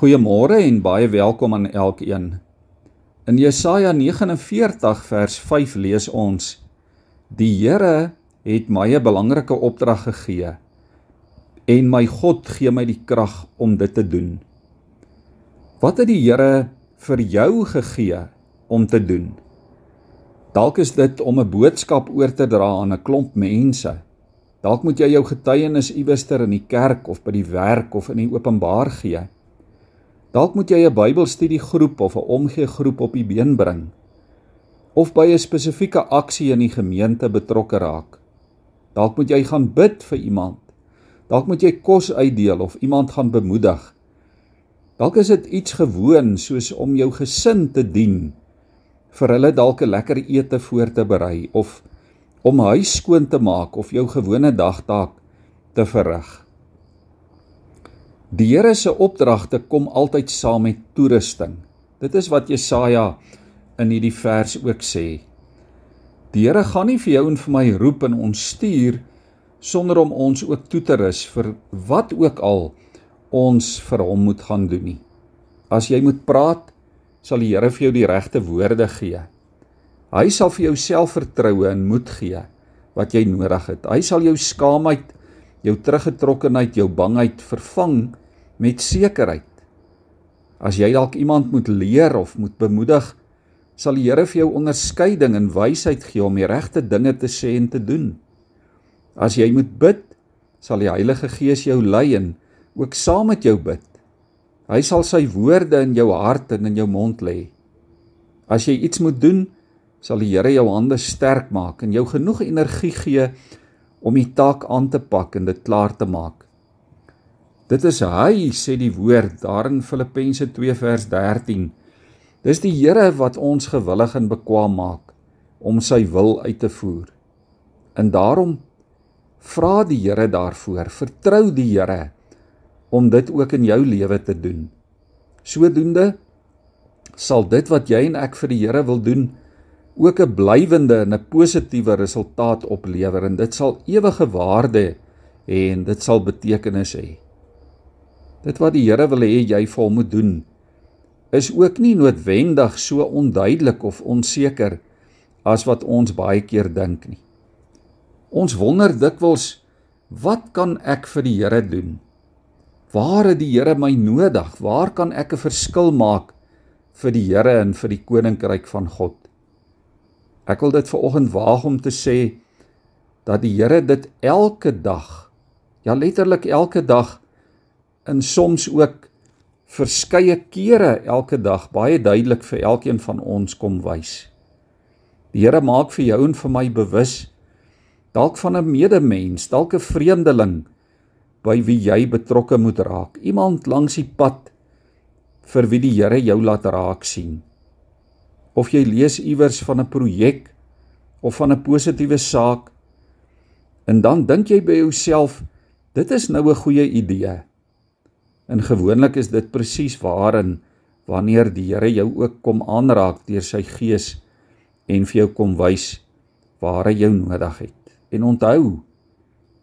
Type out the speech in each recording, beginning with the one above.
Goeiemôre en baie welkom aan elkeen. In Jesaja 49 vers 5 lees ons: Die Here het my 'n belangrike opdrag gegee en my God gee my die krag om dit te doen. Wat het die Here vir jou gegee om te doen? Dalk is dit om 'n boodskap oor te dra aan 'n klomp mense. Dalk moet jy jou getuienis iewerster in die kerk of by die werk of in die openbaar gee. Dalk moet jy 'n Bybelstudiegroep of 'n omgee groep op die been bring of by 'n spesifieke aksie in die gemeente betrokke raak. Dalk moet jy gaan bid vir iemand. Dalk moet jy kos uitdeel of iemand gaan bemoedig. Dalk is dit iets gewoon soos om jou gesin te dien vir hulle dalk 'n lekker ete voor te berei of om huis skoon te maak of jou gewone dagtaak te verrig. Die Here se opdragte kom altyd saam met toerusting. Dit is wat Jesaja in hierdie vers ook sê. Die Here gaan nie vir jou en vir my roep en ons stuur sonder om ons ook toe te rus vir wat ook al ons vir hom moet gaan doen nie. As jy moet praat, sal die Here vir jou die regte woorde gee. Hy sal vir jou selfvertroue en moed gee wat jy nodig het. Hy sal jou skaamheid, jou teruggetrokkenheid, jou bangheid vervang met sekerheid. As jy dalk iemand moet leer of moet bemoedig, sal die Here vir jou onderskeiding en wysheid gee om die regte dinge te sê en te doen. As jy moet bid, sal die Heilige Gees jou lei en ook saam met jou bid. Hy sal sy woorde in jou hart en in jou mond lê. As jy iets moet doen, sal die Here jou hande sterk maak en jou genoeg energie gee om die taak aan te pak en dit klaar te maak. Dit is hy sê die woord daar in Filippense 2 vers 13. Dis die Here wat ons gewillig en bekwam maak om sy wil uit te voer. En daarom vra die Here daarvoor, vertrou die Here om dit ook in jou lewe te doen. Sodoende sal dit wat jy en ek vir die Here wil doen ook 'n blywende en 'n positiewe resultaat oplewer en dit sal ewige waarde hê en dit sal betekenis hê. Dit wat die Here wil hê jy vir hom moet doen, is ook nie noodwendig so onduidelik of onseker as wat ons baie keer dink nie. Ons wonder dikwels, wat kan ek vir die Here doen? Waar het die Here my nodig? Waar kan ek 'n verskil maak vir die Here en vir die koninkryk van God? Ek wil dit veraloggend waag om te sê dat die Here dit elke dag, ja letterlik elke dag in soms ook verskeie kere elke dag baie duidelik vir elkeen van ons kom wys. Die Here maak vir jou en vir my bewus dalk van 'n medemens, dalk 'n vreemdeling by wie jy betrokke moet raak. Iemand langs die pad vir wie die Here jou laat raak sien. Of jy lees iewers van 'n projek of van 'n positiewe saak en dan dink jy by jouself, dit is nou 'n goeie idee. En gewoonlik is dit presies waarin wanneer die Here jou ook kom aanraak deur sy gees en vir jou kom wys waar hy jou nodig het. En onthou,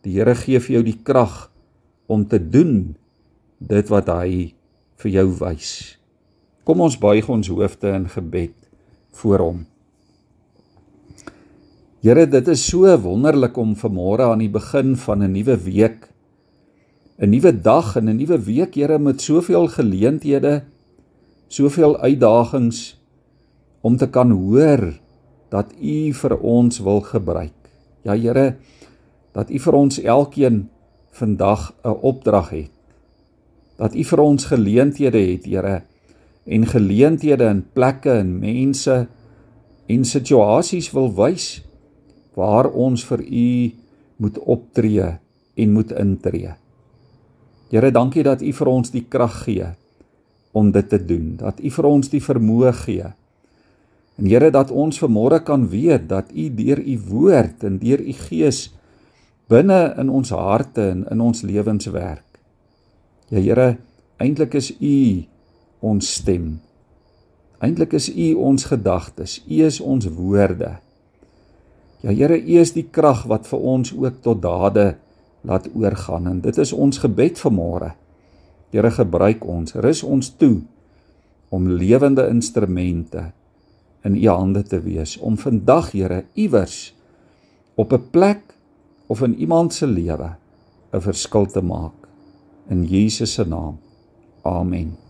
die Here gee vir jou die krag om te doen dit wat hy vir jou wys. Kom ons buig ons hoofde in gebed voor hom. Here, dit is so wonderlik om vanmôre aan die begin van 'n nuwe week 'n nuwe dag en 'n nuwe week, Here, met soveel geleenthede, soveel uitdagings om te kan hoor dat U vir ons wil gebruik. Ja, Here, dat U vir ons elkeen vandag 'n opdrag het. Dat U vir ons geleenthede het, Here, en geleenthede in plekke en mense en situasies wil wys waar ons vir U moet optree en moet intree. Here, dankie dat U vir ons die krag gee om dit te doen, dat U vir ons die vermoë gee. En Here, dat ons vanmôre kan weet dat U deur U woord en deur U gees binne in ons harte en in ons lewens werk. Ja Here, eintlik is U ons stem. Eintlik is U ons gedagtes, U is ons woorde. Ja Here, U is die krag wat vir ons ook tot dade laat oorgaan en dit is ons gebed vanmôre Here gebruik ons, rus ons toe om lewende instrumente in u hande te wees om vandag Here iewers op 'n plek of in iemand se lewe 'n verskil te maak in Jesus se naam. Amen.